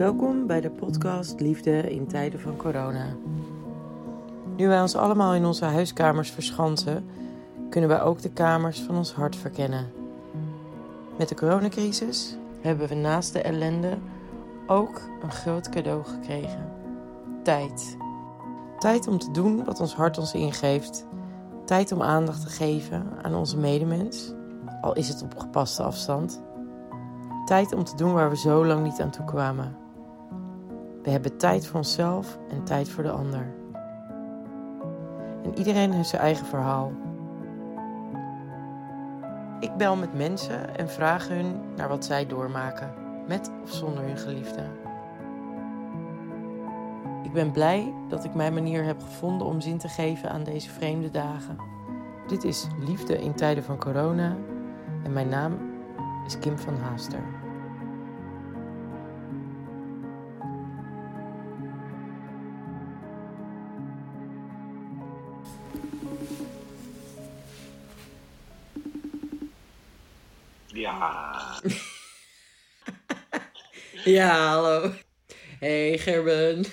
Welkom bij de podcast Liefde in tijden van corona. Nu wij ons allemaal in onze huiskamers verschansen, kunnen wij ook de kamers van ons hart verkennen. Met de coronacrisis hebben we naast de ellende ook een groot cadeau gekregen: tijd. Tijd om te doen wat ons hart ons ingeeft. Tijd om aandacht te geven aan onze medemens, al is het op gepaste afstand. Tijd om te doen waar we zo lang niet aan toe kwamen. We hebben tijd voor onszelf en tijd voor de ander. En iedereen heeft zijn eigen verhaal. Ik bel met mensen en vraag hun naar wat zij doormaken, met of zonder hun geliefde. Ik ben blij dat ik mijn manier heb gevonden om zin te geven aan deze vreemde dagen. Dit is Liefde in tijden van corona en mijn naam is Kim van Haaster. Ja, hallo. Hey Gerben.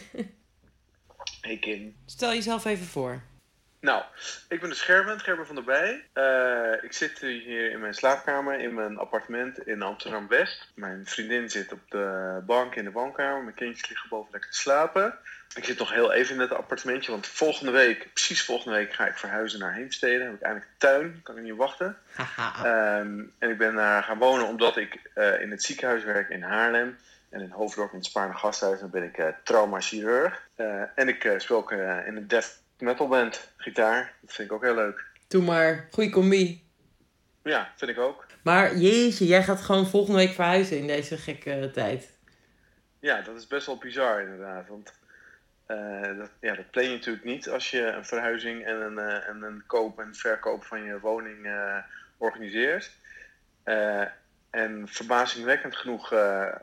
Hey Kim. Stel jezelf even voor. Nou, ik ben de Gerben, Gerben van der Bij. Eh, ik zit hier in mijn slaapkamer in mijn appartement in Amsterdam-West. Mijn vriendin zit op de bank in de woonkamer. Mijn kindjes liggen boven lekker te slapen. Ik zit nog heel even in het appartementje, want volgende week, precies volgende week, ga ik verhuizen naar Heemstede. Dan heb ik eindelijk een tuin, kan ik niet wachten. Ehm, en ik ben daar gaan wonen omdat ik eh, in het ziekenhuis werk in Haarlem. En in Hoofddorp in het Spaarne Gasthuis. Ben ik uh, traumachirurg. Uh, en ik speel ook in een death metal band, gitaar. Dat vind ik ook heel leuk. Doe maar, goede combi. Ja, vind ik ook. Maar jeetje, jij gaat gewoon volgende week verhuizen in deze gekke tijd. Ja, dat is best wel bizar inderdaad. Want dat, ja, dat plan je natuurlijk niet als je een verhuizing en een, en een koop en verkoop van je woning organiseert. En verbazingwekkend genoeg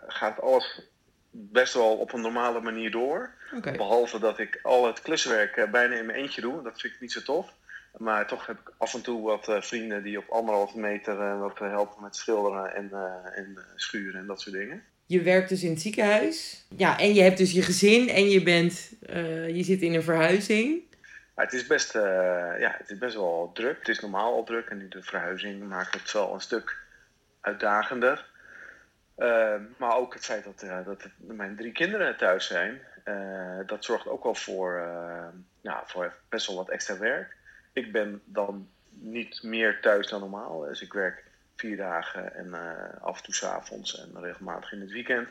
gaat alles best wel op een normale manier door. Okay. Behalve dat ik al het kluswerk bijna in mijn eentje doe. Dat vind ik niet zo tof. Maar toch heb ik af en toe wat vrienden die op anderhalve meter wat helpen met schilderen en, en schuren en dat soort dingen. Je werkt dus in het ziekenhuis. Ja, en je hebt dus je gezin en je, bent, uh, je zit in een verhuizing. Het, is best, uh, ja, het is best wel druk. Het is normaal al druk en nu de verhuizing maakt het wel een stuk uitdagender. Uh, maar ook het feit dat, dat mijn drie kinderen thuis zijn, dat zorgt ook wel voor, ja, voor best wel wat extra werk. Ik ben dan niet meer thuis dan normaal. Dus ik werk vier dagen en uh, af en toe s'avonds en regelmatig in het weekend.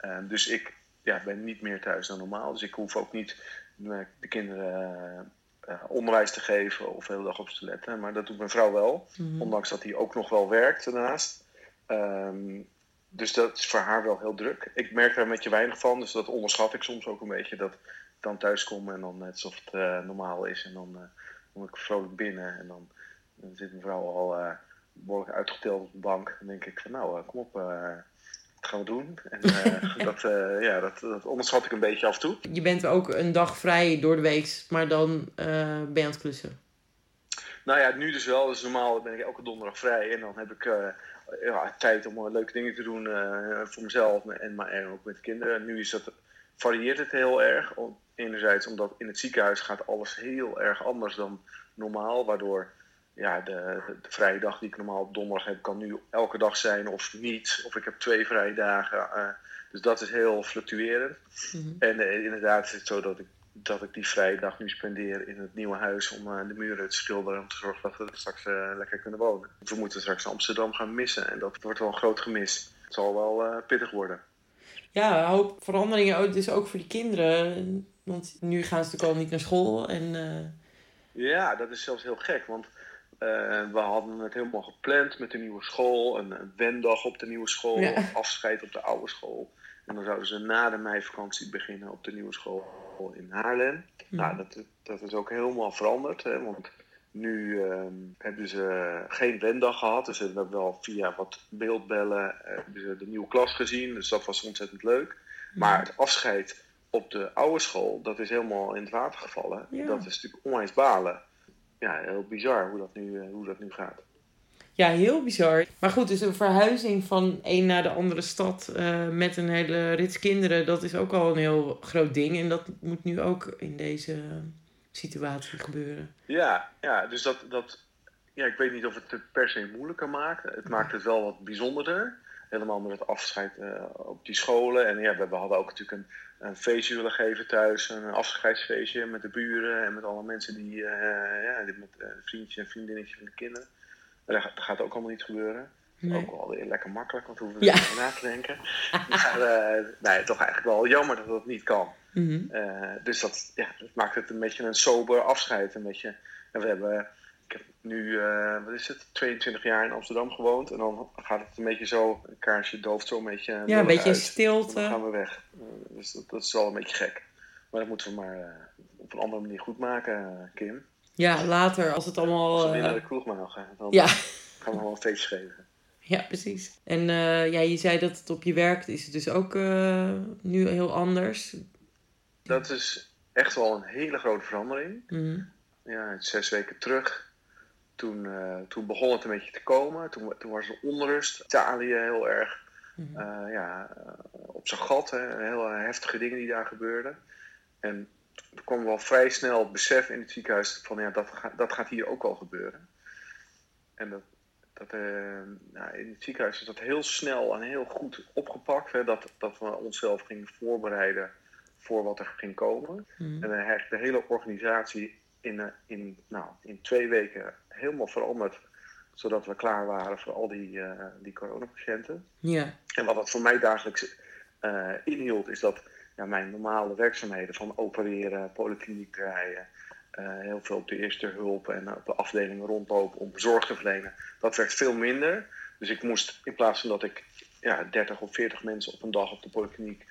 Uh, dus ik ja, ben niet meer thuis dan normaal. Dus ik hoef ook niet de kinderen uh, onderwijs te geven of de hele dag op ze te letten. Maar dat doet mijn vrouw wel, mm-hmm. ondanks dat hij ook nog wel werkt daarnaast. Um, dus dat is voor haar wel heel druk. Ik merk daar een beetje weinig van, dus dat onderschat ik soms ook een beetje. Dat ik dan thuis kom en dan net alsof het normaal is. En dan kom ik vrolijk binnen en dan, dan zit mijn vrouw al behoorlijk uitgeteld op de bank. Dan denk ik van nou, kom op, gaan we doen? En uh, dat, uh, ja, dat, dat onderschat ik een beetje af en toe. Je bent ook een dag vrij door de week, maar dan ben je aan het klussen. Nou ja, nu dus wel. Dus normaal ben ik elke donderdag vrij. En dan heb ik ja, tijd om leuke dingen te doen voor mezelf en, maar, en ook met de kinderen. Nu is dat, varieert het heel erg. Enerzijds omdat in het ziekenhuis gaat alles heel erg anders dan normaal. Waardoor ja, de, de, vrije dag die ik normaal op donderdag heb, kan nu elke dag zijn of niet. Of ik heb twee vrije dagen. Uh, dus dat is heel fluctuerend. Mm-hmm. En uh, inderdaad is het zo dat ik, dat ik die vrije dag nu spendeer in het nieuwe huis om uh, de muren te schilderen. Om te zorgen dat we er straks lekker kunnen wonen. We moeten straks Amsterdam gaan missen. En dat wordt wel een groot gemis. Het zal wel pittig worden. Ja, een hoop veranderingen. Dus ook voor die kinderen. Want nu gaan ze natuurlijk al niet naar school. En, Ja, dat is zelfs heel gek. Want uh, we hadden het helemaal gepland met de nieuwe school. Een, een wendag op de nieuwe school. Ja. Afscheid op de oude school. En dan zouden ze na de meivakantie beginnen op de nieuwe school in Haarlem. Hm. Nou, dat, dat is ook helemaal veranderd. Hè, want nu uh, hebben ze geen wendag gehad. Dus ze hebben wel via wat beeldbellen hebben ze de nieuwe klas gezien. Dus dat was ontzettend leuk. Hm. Maar het afscheid op de oude school, dat is helemaal in het water gevallen. Ja. Dat is natuurlijk onwijs balen ja, heel bizar hoe dat nu, hoe dat nu gaat. Ja, heel bizar. Maar goed, dus een verhuizing van een naar de andere stad uh, met een hele rits kinderen, dat is ook al een heel groot ding. En dat moet nu ook in deze situatie gebeuren. Ja, ja dus dat, dat ja, ik weet niet of het het per se moeilijker maakt. Het maakt het wel wat bijzonderder. Helemaal met het afscheid uh, op die scholen. En ja, we, we hadden ook natuurlijk een, een, feestje willen geven thuis. Een afscheidsfeestje met de buren en met alle mensen die, uh, ja, met uh, vriendjes en vriendinnetjes van de kinderen. Maar dat, dat gaat ook allemaal niet gebeuren. Nee. Ook wel weer lekker makkelijk, want we hoeven er niet na te denken. maar nee, toch eigenlijk wel jammer dat dat niet kan. Mm -hmm. dus dat, ja, dat maakt het een beetje een sober afscheid. Een beetje, en we hebben ik heb nu, uh, wat is het, 22 jaar in Amsterdam gewoond. En dan gaat het een beetje zo, een kaarsje dooft zo een beetje. Ja, een beetje uit. stilte. Dan gaan we weg. Uh, dus dat, dat, is wel een beetje gek. Maar dat moeten we maar uh, op een andere manier goed maken, Kim. Ja, later als het allemaal. Als we weer naar de kroeg mogen, dan ja. gaan we wel een feestje geven. Ja, precies. En ja, je zei dat het op je werkt, is het dus ook nu heel anders? Dat is echt wel een hele grote verandering. Mm Ja, zes weken terug toen, uh, toen begon het een beetje te komen. Toen, toen was er onrust. Italië heel erg mm -hmm. uh, ja, op zijn gat. Hè. Heel heftige dingen die daar gebeurden. En er kwam wel vrij snel het besef in het ziekenhuis van ja, dat, gaat, dat gaat hier ook wel gebeuren. En dat, dat, uh, nou, in het ziekenhuis is dat heel snel en heel goed opgepakt. Hè, dat, dat we onszelf gingen voorbereiden voor wat er ging komen. Mm. En eigenlijk de hele organisatie in, in, nou, in twee weken helemaal veranderd. Zodat we klaar waren voor al die, uh, die coronapatiënten. Ja. En wat dat voor mij dagelijks uh, inhield, is dat ja, mijn normale werkzaamheden van opereren, polykliniek rijden, uh, heel veel op de eerste hulp en op de afdelingen rondlopen om zorg te verlenen, dat werd veel minder. Dus ik moest in plaats van dat ik ja, 30 of 40 mensen op een dag op de polykliniek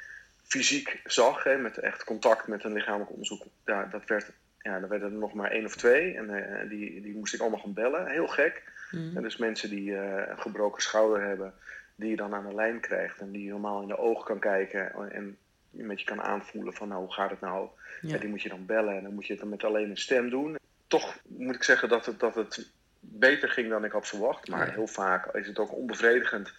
fysiek zag, hè, met echt contact met een lichamelijk onderzoek, ja, dat werd ja, dan werden er nog maar één of twee. En uh, die, die moest ik allemaal gaan bellen. Heel gek. Mm. En dus mensen die uh, een gebroken schouder hebben, die je dan aan de lijn krijgt. En die je normaal in de ogen kan kijken. En met je kan aanvoelen van nou, hoe gaat het nou? Ja. ja. die moet je dan bellen. En dan moet je het dan met alleen een stem doen. Toch moet ik zeggen dat het, dat het beter ging dan ik had verwacht. Maar ja. heel vaak is het ook onbevredigend.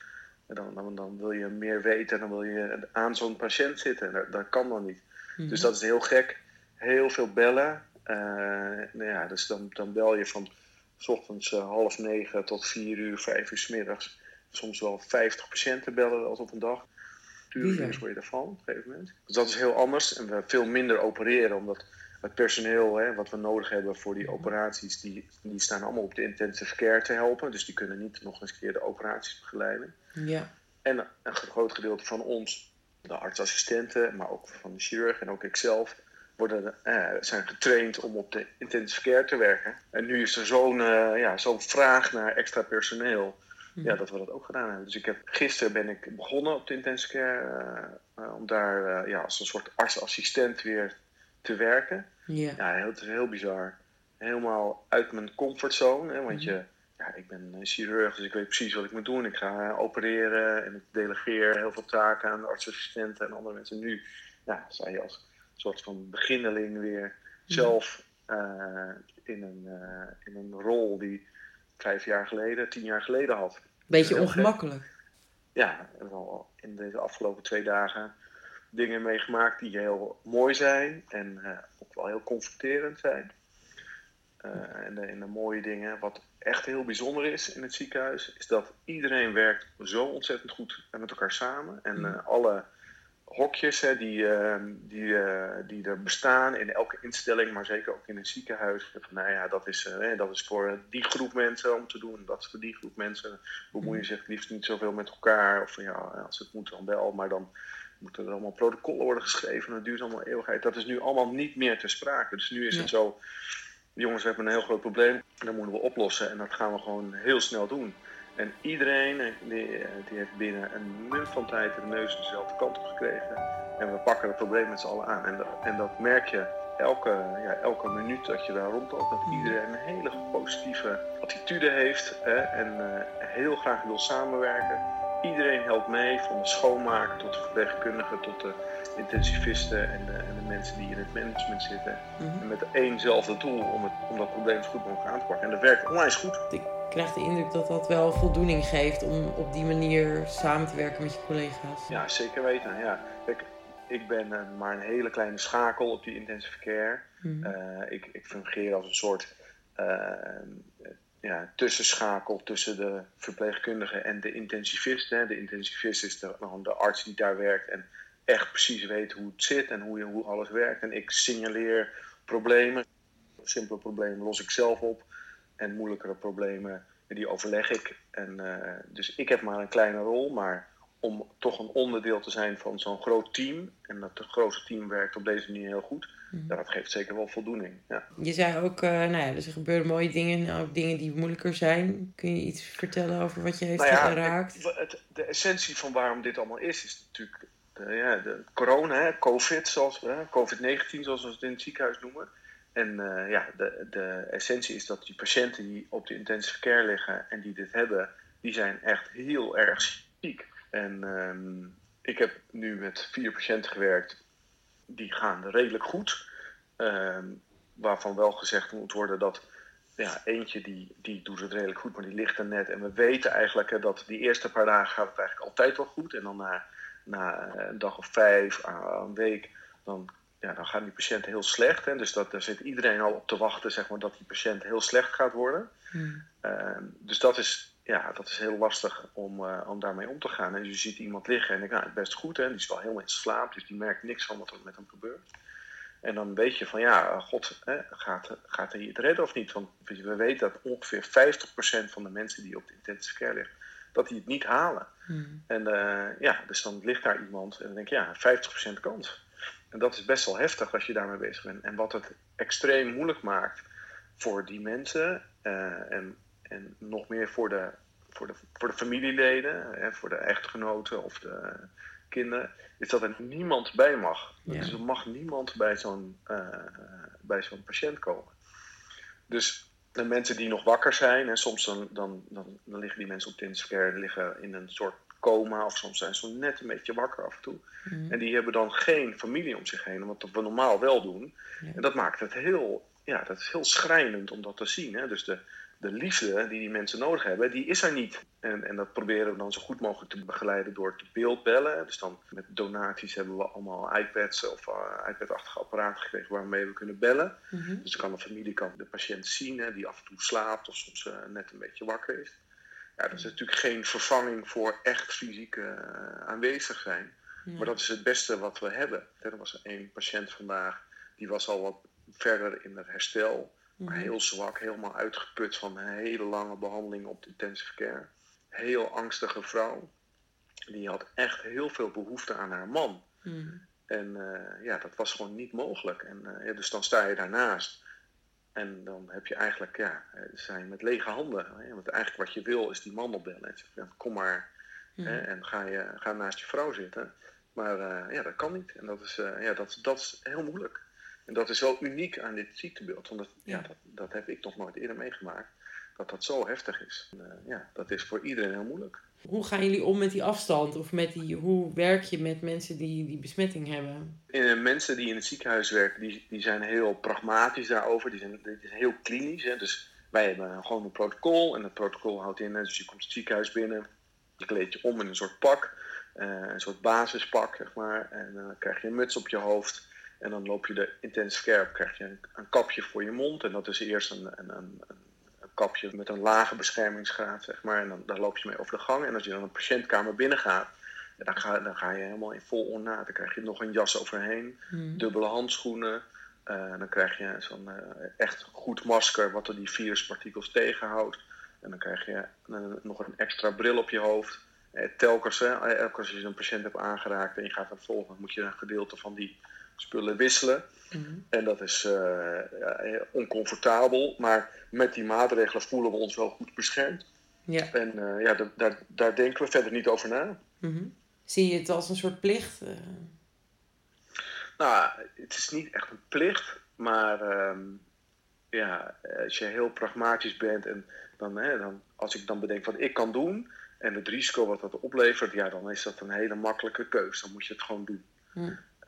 Dan, dan, dan, wil je meer weten. Dan wil je aan zo'n patiënt zitten. Dat, dat kan dan niet. Mm. Dus dat is heel gek. Heel veel bellen. Uh, nou ja, dus dan, dan bel je van s ochtends uh, half negen tot vier uur, vijf uur s middags. Soms wel 50 patiënten bellen wel op een dag. Tuurlijk word je daarvan op een gegeven moment. Dus dat is heel anders. En we veel minder opereren, omdat het personeel hè, wat we nodig hebben voor die operaties, die, die staan allemaal op de intensive care te helpen. Dus die kunnen niet nog eens keer de operaties begeleiden. Ja. En een groot gedeelte van ons, de artsassistenten, maar ook van de chirurg en ook ikzelf, worden, uh, zijn getraind om op de intensive care te werken. En nu is er zo'n uh, ja, zo'n vraag naar extra personeel. Mm. Ja, dat we dat ook gedaan hebben. Dus ik heb, gisteren ben ik begonnen op de intensive care. Uh, om daar ja, als een soort artsassistent weer te werken. Yeah. Ja, het is heel bizar. Helemaal uit mijn comfortzone. Hè, want mm. je, ja, ik ben chirurg, dus ik weet precies wat ik moet doen. Ik ga opereren en ik delegeer heel veel taken aan de artsassistenten en andere mensen. Nu ja, je als soort van beginneling weer zelf uh, in, een, uh, in een rol die vijf jaar geleden, tien jaar geleden had. Beetje ongemakkelijk. Gek. Ja, wel in deze afgelopen twee dagen dingen meegemaakt die heel mooi zijn en uh, ook wel heel confronterend zijn. en, de, en de mooie dingen, wat echt heel bijzonder is in het ziekenhuis, is dat iedereen werkt zo ontzettend goed met elkaar samen. En alle hokjes hè, die, uh, die, uh, die er bestaan in elke instelling, maar zeker ook in een ziekenhuis. Van, nou ja, dat is, uh, dat is voor die groep mensen om te doen, dat is voor die groep mensen. Bemoeien zich liefst niet zoveel met elkaar. Of ja, als het moet dan wel, maar dan moeten er allemaal protocollen worden geschreven. Dat duurt allemaal eeuwigheid. Dat is nu allemaal niet meer ter sprake. Dus nu is ja. het zo, jongens, we hebben een heel groot probleem. Dat moeten we oplossen en dat gaan we gewoon heel snel doen. En iedereen eh, die, eh, die heeft binnen een minuut van tijd de neus dezelfde kant op gekregen. En we pakken het probleem met z'n allen aan. En, dat, en dat merk je elke, ja, elke minuut dat je daar rondloopt. Dat iedereen een hele positieve attitude heeft hè, en uh, heel graag wil samenwerken. Iedereen helpt mee, van de schoonmaker tot de verpleegkundige tot de intensivisten en de, en de mensen die in het management zitten. Mm -hmm. Met éénzelfde doel om, het, om dat probleem zo goed mogelijk aan te pakken. En dat werkt onwijs goed. Ik krijg de indruk dat dat wel voldoening geeft om op die manier samen te werken met je collega's. Ja, zeker weten. Ja. Kijk, ik ben uh, maar een hele kleine schakel op die intensive care. Mm. ik, ik fungeer als een soort uh, ja, tussenschakel tussen de verpleegkundige en de intensivist. Hè. De intensivist is de, de arts die daar werkt en echt precies weet hoe het zit en hoe, hoe alles werkt. En ik signaleer problemen. Simpele problemen los ik zelf op. En moeilijkere problemen, die overleg ik. En, uh, dus ik heb maar een kleine rol, maar om toch een onderdeel te zijn van zo'n groot team. En dat het grote team werkt op deze manier heel goed. Mm. dat geeft zeker wel voldoening. Ja. Je zei ook, uh, nou ja, er gebeuren mooie dingen, ook dingen die moeilijker zijn. Kun je iets vertellen over wat je heeft nou ja, geraakt? Het, de essentie van waarom dit allemaal is, is natuurlijk de, ja, de corona, COVID, zoals, COVID-19 zoals we het in het ziekenhuis noemen. En uh, ja, de, de essentie is dat die patiënten die op de intensive care liggen en die dit hebben, die zijn echt heel erg ziek. En um, ik heb nu met vier patiënten gewerkt, die gaan redelijk goed. Um, waarvan wel gezegd moet worden dat ja, eentje die, die doet het redelijk goed, maar die ligt er net. En we weten eigenlijk dat die eerste paar dagen gaat het eigenlijk altijd wel goed. En dan na, na een dag of vijf, een week, dan ja, dan gaan die patiënten heel slecht. Hè? Dus dat, daar zit iedereen al op te wachten zeg maar, dat die patiënt heel slecht gaat worden. Hmm. Ehm, dus dat is, ja, dat is heel lastig om, uh, om daarmee om te gaan. En je ziet iemand liggen en denkt, nou, best goed, hè? die is wel helemaal in slaap, dus die merkt niks van wat er met hem gebeurt. En dan weet je van, ja, god, hè, gaat, gaat hij het redden of niet? Want we weten dat ongeveer 50% van de mensen die op de intensive care liggen, dat die het niet halen. Hmm. En uh, ja, dus dan ligt daar iemand en dan denk je, ja, 50% kans. En dat is best wel heftig als je daarmee bezig bent. En wat het extreem moeilijk maakt voor die mensen uh, en, en nog meer voor de, voor de, voor de familieleden, hè, voor de echtgenoten of de kinderen, is dat er niemand bij mag. Dus er mag niemand bij zo'n uh, bij zo'n patiënt komen. Dus de mensen die nog wakker zijn, en soms dan, dan, dan, dan liggen die mensen op de intensive liggen in een soort coma of soms zijn ze net een beetje wakker af en toe. Mhm. En die hebben dan geen familie om zich heen, wat we normaal wel doen. En dat maakt het heel, ja, dat is heel schrijnend om dat te zien. Hè? Dus de, de liefde die die mensen nodig hebben, die is er niet. En, en dat proberen we dan zo goed mogelijk te begeleiden door te beeldbellen. Dus dan met donaties hebben we allemaal iPads of uh, iPad-achtige apparaten gekregen waarmee we kunnen bellen. Mhm. Dus dan kan de familie kan de patiënt zien, hè, die af en toe slaapt of soms uh, net een beetje wakker is. Ja, dat is natuurlijk geen vervanging voor echt fysiek uh, aanwezig zijn. Maar dat is het beste wat we hebben. Er was één patiënt vandaag, die was al wat verder in het herstel. Maar mhm. heel zwak, helemaal uitgeput van een hele lange behandeling op de intensive care. Heel angstige vrouw. Die had echt heel veel behoefte aan haar man. Mhm. En uh, ja, dat was gewoon niet mogelijk. En uh, ja, dus dan sta je daarnaast. En dan heb je eigenlijk, ja, zijn met lege handen. Hè? Want eigenlijk wat je wil is die man opbellen. En zeggen, kom maar hè? en ga, je, ga naast je vrouw zitten. Maar uh, ja, dat kan niet. En dat is, uh, ja, dat, dat is heel moeilijk. En dat is wel uniek aan dit ziektebeeld. Want dat, ja. dat, dat, heb ik nog nooit eerder meegemaakt. Dat dat zo heftig is. En, uh, ja, dat is voor iedereen heel moeilijk. Hoe gaan jullie om met die afstand? Of met die, hoe werk je met mensen die die besmetting hebben? En mensen die in het ziekenhuis werken, die, die zijn heel pragmatisch daarover. Die zijn, die zijn heel klinisch. Hè? Dus wij hebben gewoon een protocol. En dat protocol houdt in, dus je komt het ziekenhuis binnen. Je kleed je om in een soort pak. Uh, een soort basispak, zeg maar. En dan krijg je een muts op je hoofd. En dan loop je de intensive care op, krijg je een, kapje voor je mond. En dat is eerst een, een, een, kapje met een lage beschermingsgraad, zeg maar. En dan, daar loop je mee over de gang. En als je dan een patiëntkamer binnengaat, dan, ga, dan ga je helemaal in vol ornaat. Dan krijg je nog een jas overheen, hmm. dubbele handschoenen. Uh, dan krijg je zo'n uh, echt goed masker, wat er die viruspartikels tegenhoudt. En dan krijg je nog een extra bril op je hoofd. Eh, telkens, hè, elke als je een patiënt hebt aangeraakt en je gaat het volgen, moet je een gedeelte van die spullen wisselen. Mhm. En dat is uh, ja, oncomfortabel, maar met die maatregelen voelen we ons wel goed beschermd. Ja. En uh, ja, daar, daar denken we verder niet over na. Mhm. Zie je het als een soort plicht? Uh... Nou, het is niet echt een plicht, maar um, ja, als je heel pragmatisch bent en dan, hè, dan, als ik dan bedenk wat ik kan doen, en het risico wat dat oplevert, ja, dan is dat een hele makkelijke keus. Dan moet je het gewoon doen.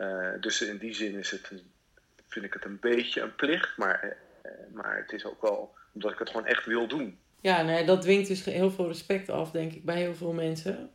Uh, dus in die zin is het, vind ik het een beetje een plicht, maar, uh, maar het is ook wel omdat ik het gewoon echt wil doen. Ja, nee, dat dwingt dus heel veel respect af, denk ik, bij heel veel mensen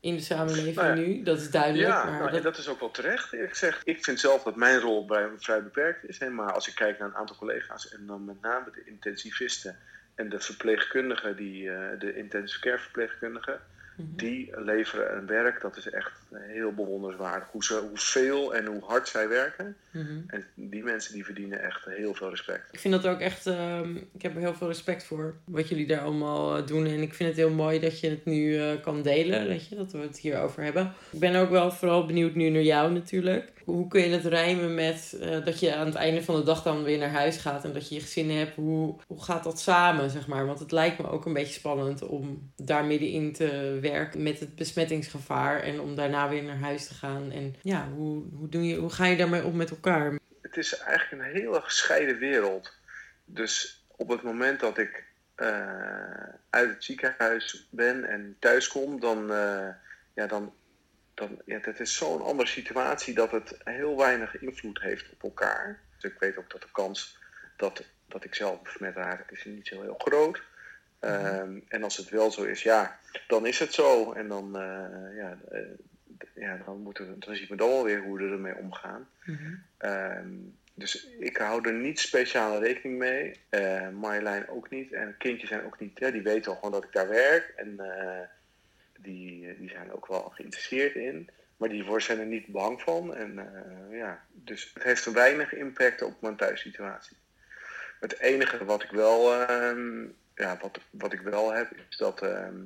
in de samenleving Nou ja. nu. Dat is duidelijk. Ja, maar nou, dat, dat is ook wel terecht. Ik, zeg, ik vind zelf dat mijn rol bij vrij beperkt is. Hè, maar als ik kijk naar een aantal collega's en dan met name de intensivisten en de verpleegkundigen, die, eh, de intensive care verpleegkundigen, Mhm. die leveren een werk dat is echt heel bewonderenswaardig. Hoe, ze, hoeveel en hoe hard zij werken. Mhm. En die mensen die verdienen echt heel veel respect. Ik vind dat ook echt, ehm, ik heb er heel veel respect voor wat jullie daar allemaal eh, doen. En ik vind het heel mooi dat je het nu eh, kan delen, weet je, dat we het hierover hebben. Ik ben ook wel vooral benieuwd nu naar jou natuurlijk. Hoe kun je het rijmen met eh, dat je aan het einde van de dag dan weer naar huis gaat en dat je je gezin hebt? Hoe, hoe gaat dat samen, zeg maar? Want het lijkt me ook een beetje spannend om daar middenin te werken met het besmettingsgevaar en om daarna weer naar huis te gaan. En ja, hoe, hoe, doe je, hoe ga je daarmee om met elkaar? Het is eigenlijk een hele gescheiden wereld. Dus op het moment dat ik eh, uit het ziekenhuis ben en thuis kom, dan, eh, ja, dan, dan ja, het is zo'n andere situatie dat het heel weinig invloed heeft op elkaar. Dus ik weet ook dat de kans dat, dat ik zelf besmet raak, is niet zo heel groot. Ehm, en als het wel zo is, ja, dan is het zo. En dan, eh, ja, eh, ja, dan, moeten we, dan zien we dan wel weer hoe we ermee omgaan. Mhm. Ehm, dus ik hou er niet speciale rekening mee. Eh Marjolein ook niet. En kindjes zijn ook niet. Ja, die weten al gewoon dat ik daar werk. En die, die zijn ook wel geïnteresseerd in. Maar die zijn er niet bang van. En, eh, ja, dus het heeft een weinig impact op mijn thuissituatie. Het enige wat ik wel, ehm, ja, wat, wat ik wel heb, is dat ehm,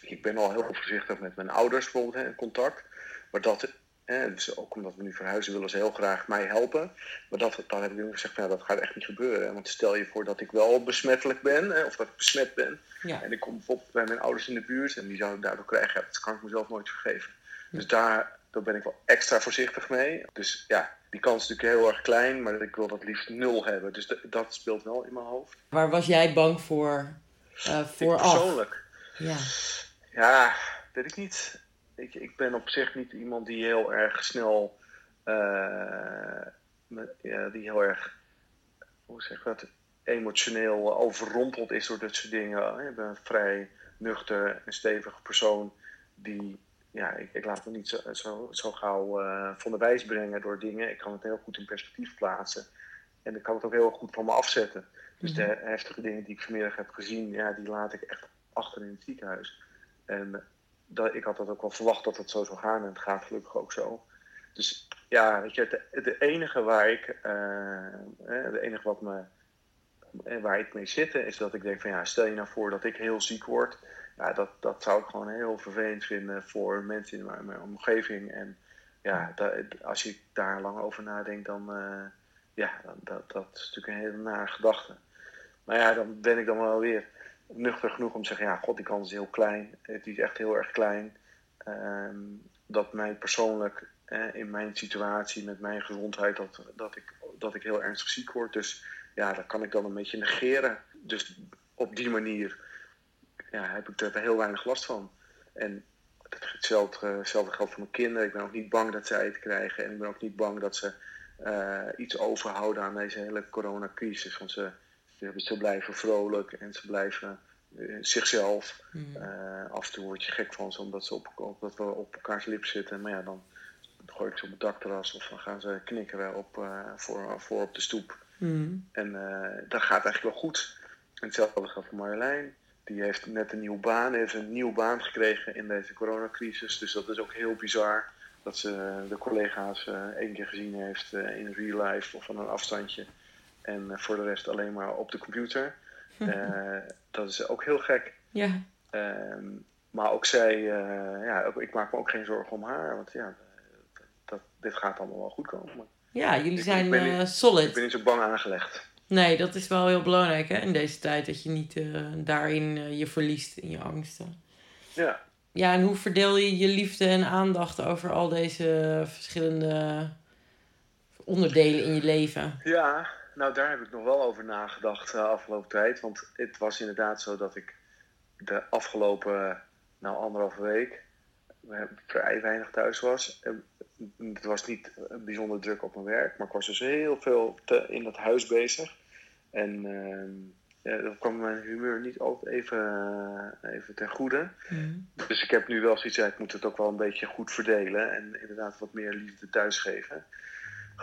ik ben al heel voorzichtig met mijn ouders bijvoorbeeld in contact. Maar dat, hè, dus ook omdat we nu verhuizen, willen ze heel graag mij helpen. Maar dat, dan heb ik nu gezegd, nou, dat gaat echt niet gebeuren. Want stel je voor dat ik wel besmettelijk ben, hè, of dat ik besmet ben. Ja. En ik kom bijvoorbeeld bij mijn ouders in de buurt en die zouden het daardoor krijgen. Ja, dat kan ik mezelf nooit vergeven. Dus daar, daar ben ik wel extra voorzichtig mee. Dus ja, die kans is natuurlijk heel erg klein, maar ik wil dat liefst nul hebben. Dus dat speelt wel in mijn hoofd. Waar was jij bang voor Ik vooraf? persoonlijk. Ja. Ja, weet ik niet. Ik, ik ben op zich niet iemand die heel erg snel. eh, ja, die heel erg. Hoe zeg ik dat? Emotioneel overrompeld is door dit soort dingen. Ik ben een vrij nuchter en stevige persoon. Die. Ja, ik, ik laat me niet zo, zo, zo gauw eh, van de wijs brengen door dingen. Ik kan het heel goed in perspectief plaatsen. En ik kan het ook heel goed van me afzetten. Dus de heftige dingen die ik vanmiddag heb gezien, ja, die laat ik echt achter in het ziekenhuis. En dat, ik had dat ook wel verwacht dat het zo zou gaan en het gaat gelukkig ook zo. Dus ja, weet je, het, enige waar ik, eh, eh, het enige wat me, eh, waar ik mee zit, is dat ik denk van ja, stel je nou voor dat ik heel ziek word. Ja, dat, dat zou ik gewoon heel vervelend vinden voor mensen in mijn, omgeving. En ja, da- als je daar lang over nadenkt, dan, eh, ja, dat, dat is natuurlijk een hele nare gedachte. Maar ja, dan ben ik dan wel weer nuchter genoeg om te zeggen, ja, god, die kans is heel klein. Het is echt heel erg klein. Ehm, dat mij persoonlijk, eh, in mijn situatie, met mijn gezondheid, dat, dat, ik, dat ik heel ernstig ziek word. Dus ja, dat kan ik dan een beetje negeren. Dus op die manier ja, heb ik er heel weinig last van. En hetzelfde, hetzelfde geldt voor mijn kinderen. Ik ben ook niet bang dat zij het krijgen. En ik ben ook niet bang dat ze eh, iets overhouden aan deze hele coronacrisis. Want ze, ze, ze blijven vrolijk en ze blijven eh, zichzelf. Hmm. Eh, af en toe word je gek van ze omdat ze op, op, dat we op elkaars lip zitten. Maar ja, dan gooi ik ze op het dakterras of dan gaan ze knikkeren op, eh, voor, voor op de stoep. Hmm. En dat gaat eigenlijk wel goed. En hetzelfde geldt voor Marjolein. Die heeft net een nieuwe baan, heeft een nieuwe baan gekregen in deze coronacrisis. Dus dat is ook heel bizar dat ze de collega's één keer gezien heeft in real life of van een afstandje. En eh, voor de rest alleen maar op de computer. Eh, dat is ook heel gek. Ja. Ehm, maar ook zij, eh, ja, ik maak me ook geen zorgen om haar. Want ja, dat, dit gaat allemaal wel goed komen. ja, jullie Ik- zijn ik ben eh, niet- Ik ben solid. niet zo bang aangelegd. Nee, dat is wel heel belangrijk hè, in deze tijd. Dat je niet daarin je verliest in je angsten. Ja. Ja, en hoe verdeel je je liefde en aandacht over al deze verschillende onderdelen in je leven? Ja, nou daar heb ik nog wel over nagedacht de afgelopen tijd. Want het was inderdaad zo dat ik de afgelopen nou, anderhalve week eh, vrij weinig thuis was. En Het was niet eh, bijzonder druk op mijn werk, maar ik was dus heel veel te- in dat huis bezig. En ehm, ja, dat kwam mijn humeur niet altijd even, eh, even ten goede. Mhm. Dus ik heb nu wel zoiets, ja, ik moet het ook wel een beetje goed verdelen en inderdaad wat meer liefde thuis geven.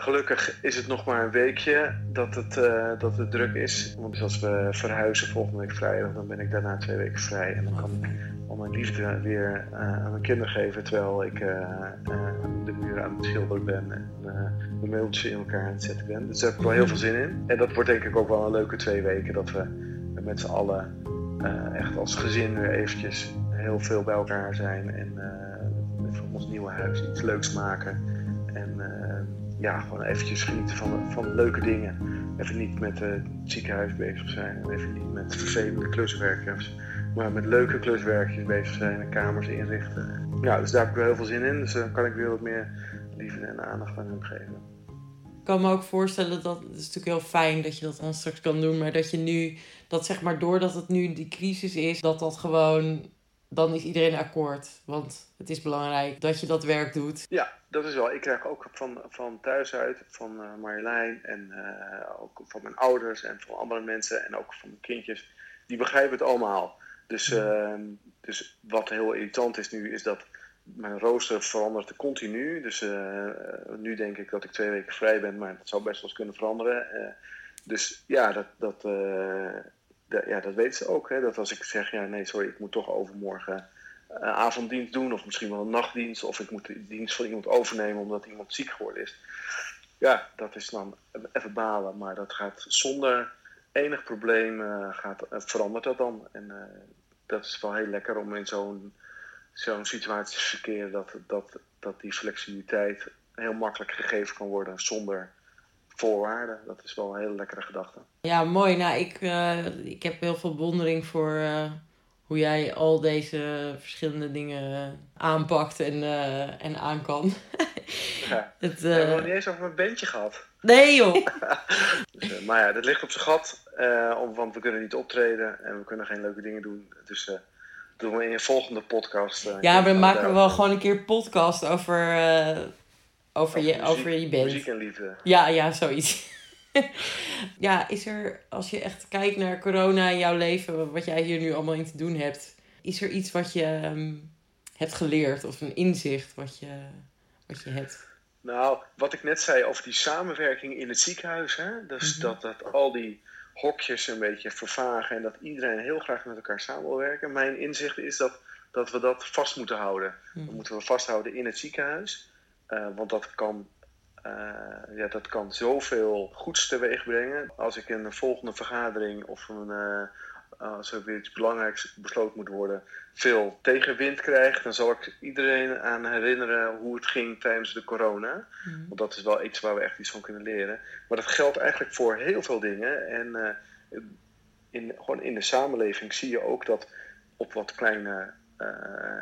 Gelukkig is het nog maar een weekje dat het, eh, dat het druk is. Want als we verhuizen volgende week vrijdag, dan ben ik daarna twee weken vrij. En dan kan ik al mijn liefde weer eh, aan mijn kinderen geven. Terwijl ik eh, de muren aan het schilderen ben en eh, mijn mailtje in elkaar aan het zetten ben. Dus daar heb ik wel heel veel zin in. En dat wordt denk ik ook wel een leuke twee weken. Dat we met z'n allen echt als gezin weer eventjes heel veel bij elkaar zijn. En van ons nieuwe huis iets leuks maken. En ja, gewoon eventjes genieten van, van leuke dingen. Even niet met eh, het ziekenhuis bezig zijn. En even niet met vervelende kluswerkers. Maar met leuke kluswerkjes bezig zijn en kamers inrichten. Ja, dus daar heb ik wel heel veel zin in. Dus dan kan ik weer wat meer liefde en aandacht aan hem geven. Ik kan me ook voorstellen dat het is natuurlijk heel fijn dat je dat dan straks kan doen, maar dat je nu, dat zeg maar doordat het nu die crisis is, dat dat gewoon, dan is iedereen akkoord. Want het is belangrijk dat je dat werk doet. Ja, dat is wel. Ik krijg ook van, van thuis uit, van eh, Marjolein en eh, ook van mijn ouders en van andere mensen en ook van mijn kindjes. Die begrijpen het allemaal. Dus, eh, dus wat heel irritant is nu, is dat mijn rooster verandert continu. Dus eh, nu denk ik dat ik twee weken vrij ben, maar dat zou best wel eens kunnen veranderen. Dus ja, dat, dat, eh, ja, dat weten ze ook. Hè? Dat als ik zeg, ja nee, sorry, ik moet toch overmorgen een avonddienst doen, of misschien wel een nachtdienst, of ik moet de dienst van iemand overnemen omdat iemand ziek geworden is. Ja, dat is dan even balen, maar dat gaat zonder enig probleem eh, gaat, eh, verandert dat dan. En eh, dat is wel heel lekker om in zo'n zo'n situatie te verkeren dat, dat, dat die flexibiliteit heel makkelijk gegeven kan worden zonder voorwaarden. Dat is wel een hele lekkere gedachte. Ja, mooi. Nou, ik, eh, ik heb heel veel bewondering voor eh, hoe jij al deze verschillende dingen eh, aanpakt en, eh, en aan kan. Ja. Het, We hebben nog niet eens over mijn bandje gehad. Nee joh! Dus, maar ja, dat ligt op zijn gat, om- want we kunnen niet optreden en we kunnen geen leuke dingen doen. Dus doen we in een volgende podcast. Ja, we maken wel gewoon een keer podcast over, over, je, muziek- over je band. Muziek en liefde. Ja, ja, zoiets. ja, is er, als je echt kijkt naar corona in jouw leven, wat jij hier nu allemaal in te doen hebt, is er iets wat je ehm, hebt geleerd of een inzicht wat je, wat je hebt? Nou, wat ik net zei over die samenwerking in het ziekenhuis. Hè? Dus Mhm. dat, dat al die hokjes een beetje vervagen en dat iedereen heel graag met elkaar samen wil werken. Mijn inzicht is dat, dat we dat vast moeten houden. Dat Mhm. moeten we vasthouden in het ziekenhuis. Eh, want dat kan, eh, ja, dat kan zoveel goeds teweeg brengen. Als ik in een volgende vergadering of een, eh, als er weer iets belangrijks besloten moet worden, veel tegenwind krijg, dan zal ik iedereen aan herinneren hoe het ging tijdens de corona. Mhm. Want dat is wel iets waar we echt iets van kunnen leren. Maar dat geldt eigenlijk voor heel veel dingen. En in, gewoon in de samenleving zie je ook dat op wat kleine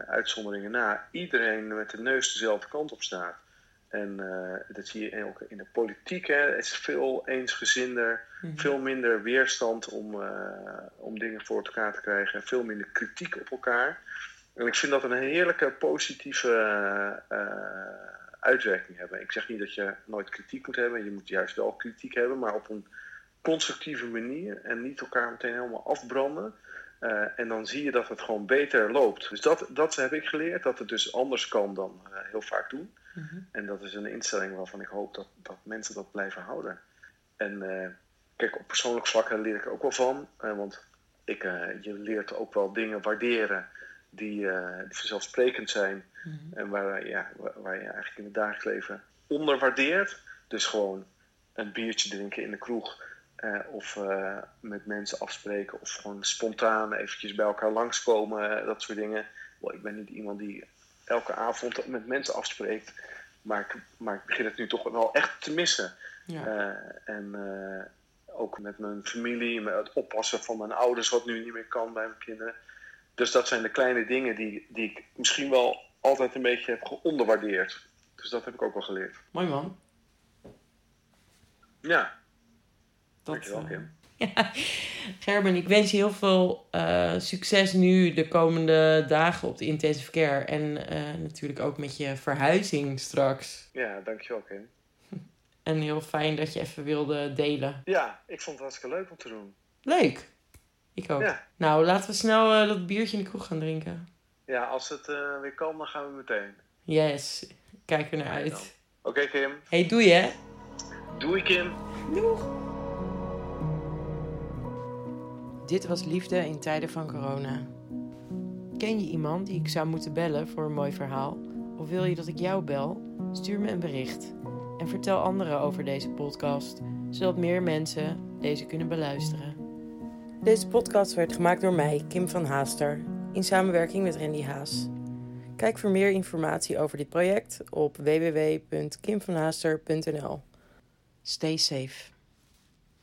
uitzonderingen na iedereen met de neus dezelfde kant op staat. En eh, dat zie je ook in de politiek. Hè. Het is veel eensgezinder, Mhm. veel minder weerstand om, eh, om dingen voor elkaar te krijgen. Veel minder kritiek op elkaar. En ik vind dat een heerlijke positieve eh, uitwerking hebben. Ik zeg niet dat je nooit kritiek moet hebben. Je moet juist wel kritiek hebben, maar op een constructieve manier. En niet elkaar meteen helemaal afbranden. Eh, en dan zie je dat het gewoon beter loopt. Dus dat, dat heb ik geleerd. Dat het dus anders kan dan eh, heel vaak doen. Mhm. En dat is een instelling waarvan ik hoop dat, dat mensen dat blijven houden. En eh, kijk, op persoonlijk vlak leer ik er ook wel van. want ik, je leert ook wel dingen waarderen die, die vanzelfsprekend zijn. Mhm. En waar, ja, waar, waar je eigenlijk in het dagelijks leven onderwaardeert. Dus gewoon een biertje drinken in de kroeg. Eh, of eh, met mensen afspreken. Of gewoon spontaan eventjes bij elkaar langskomen. eh, dat soort dingen. Wel, ik ben niet iemand die elke avond met mensen afspreekt. Maar ik, maar ik begin het nu toch wel echt te missen. Ja. En ook met mijn familie, met het oppassen van mijn ouders, wat nu niet meer kan bij mijn kinderen. Dus dat zijn de kleine dingen die, die ik misschien wel altijd een beetje heb geonderwaardeerd. Dus dat heb ik ook wel geleerd. Mooi man. Ja, Dankjewel, eh, Kim. ja. Gerben, ik wens je heel veel eh, succes nu de komende dagen op de intensive care. En eh, natuurlijk ook met je verhuizing straks. ja dankjewel Kim. En heel fijn dat je even wilde delen. Ja, ik vond het hartstikke leuk om te doen. Leuk! Ik ook. Ja. Nou, laten we snel eh, dat biertje in de kroeg gaan drinken. Ja, als het eh, weer kan, dan gaan we meteen. Yes, kijk er naar uit. Oké, Kim. Hey, doei hè. Doei, Kim. Doeg. Dit was Liefde in tijden van corona. Ken je iemand die ik zou moeten bellen voor een mooi verhaal? Of wil je dat ik jou bel? Stuur me een bericht. En vertel anderen over deze podcast, zodat meer mensen deze kunnen beluisteren. Deze podcast werd gemaakt door mij, Kim van Haaster, in samenwerking met Randy Haas. Kijk voor meer informatie over dit project op www.kimvanhaaster.nl. Stay safe.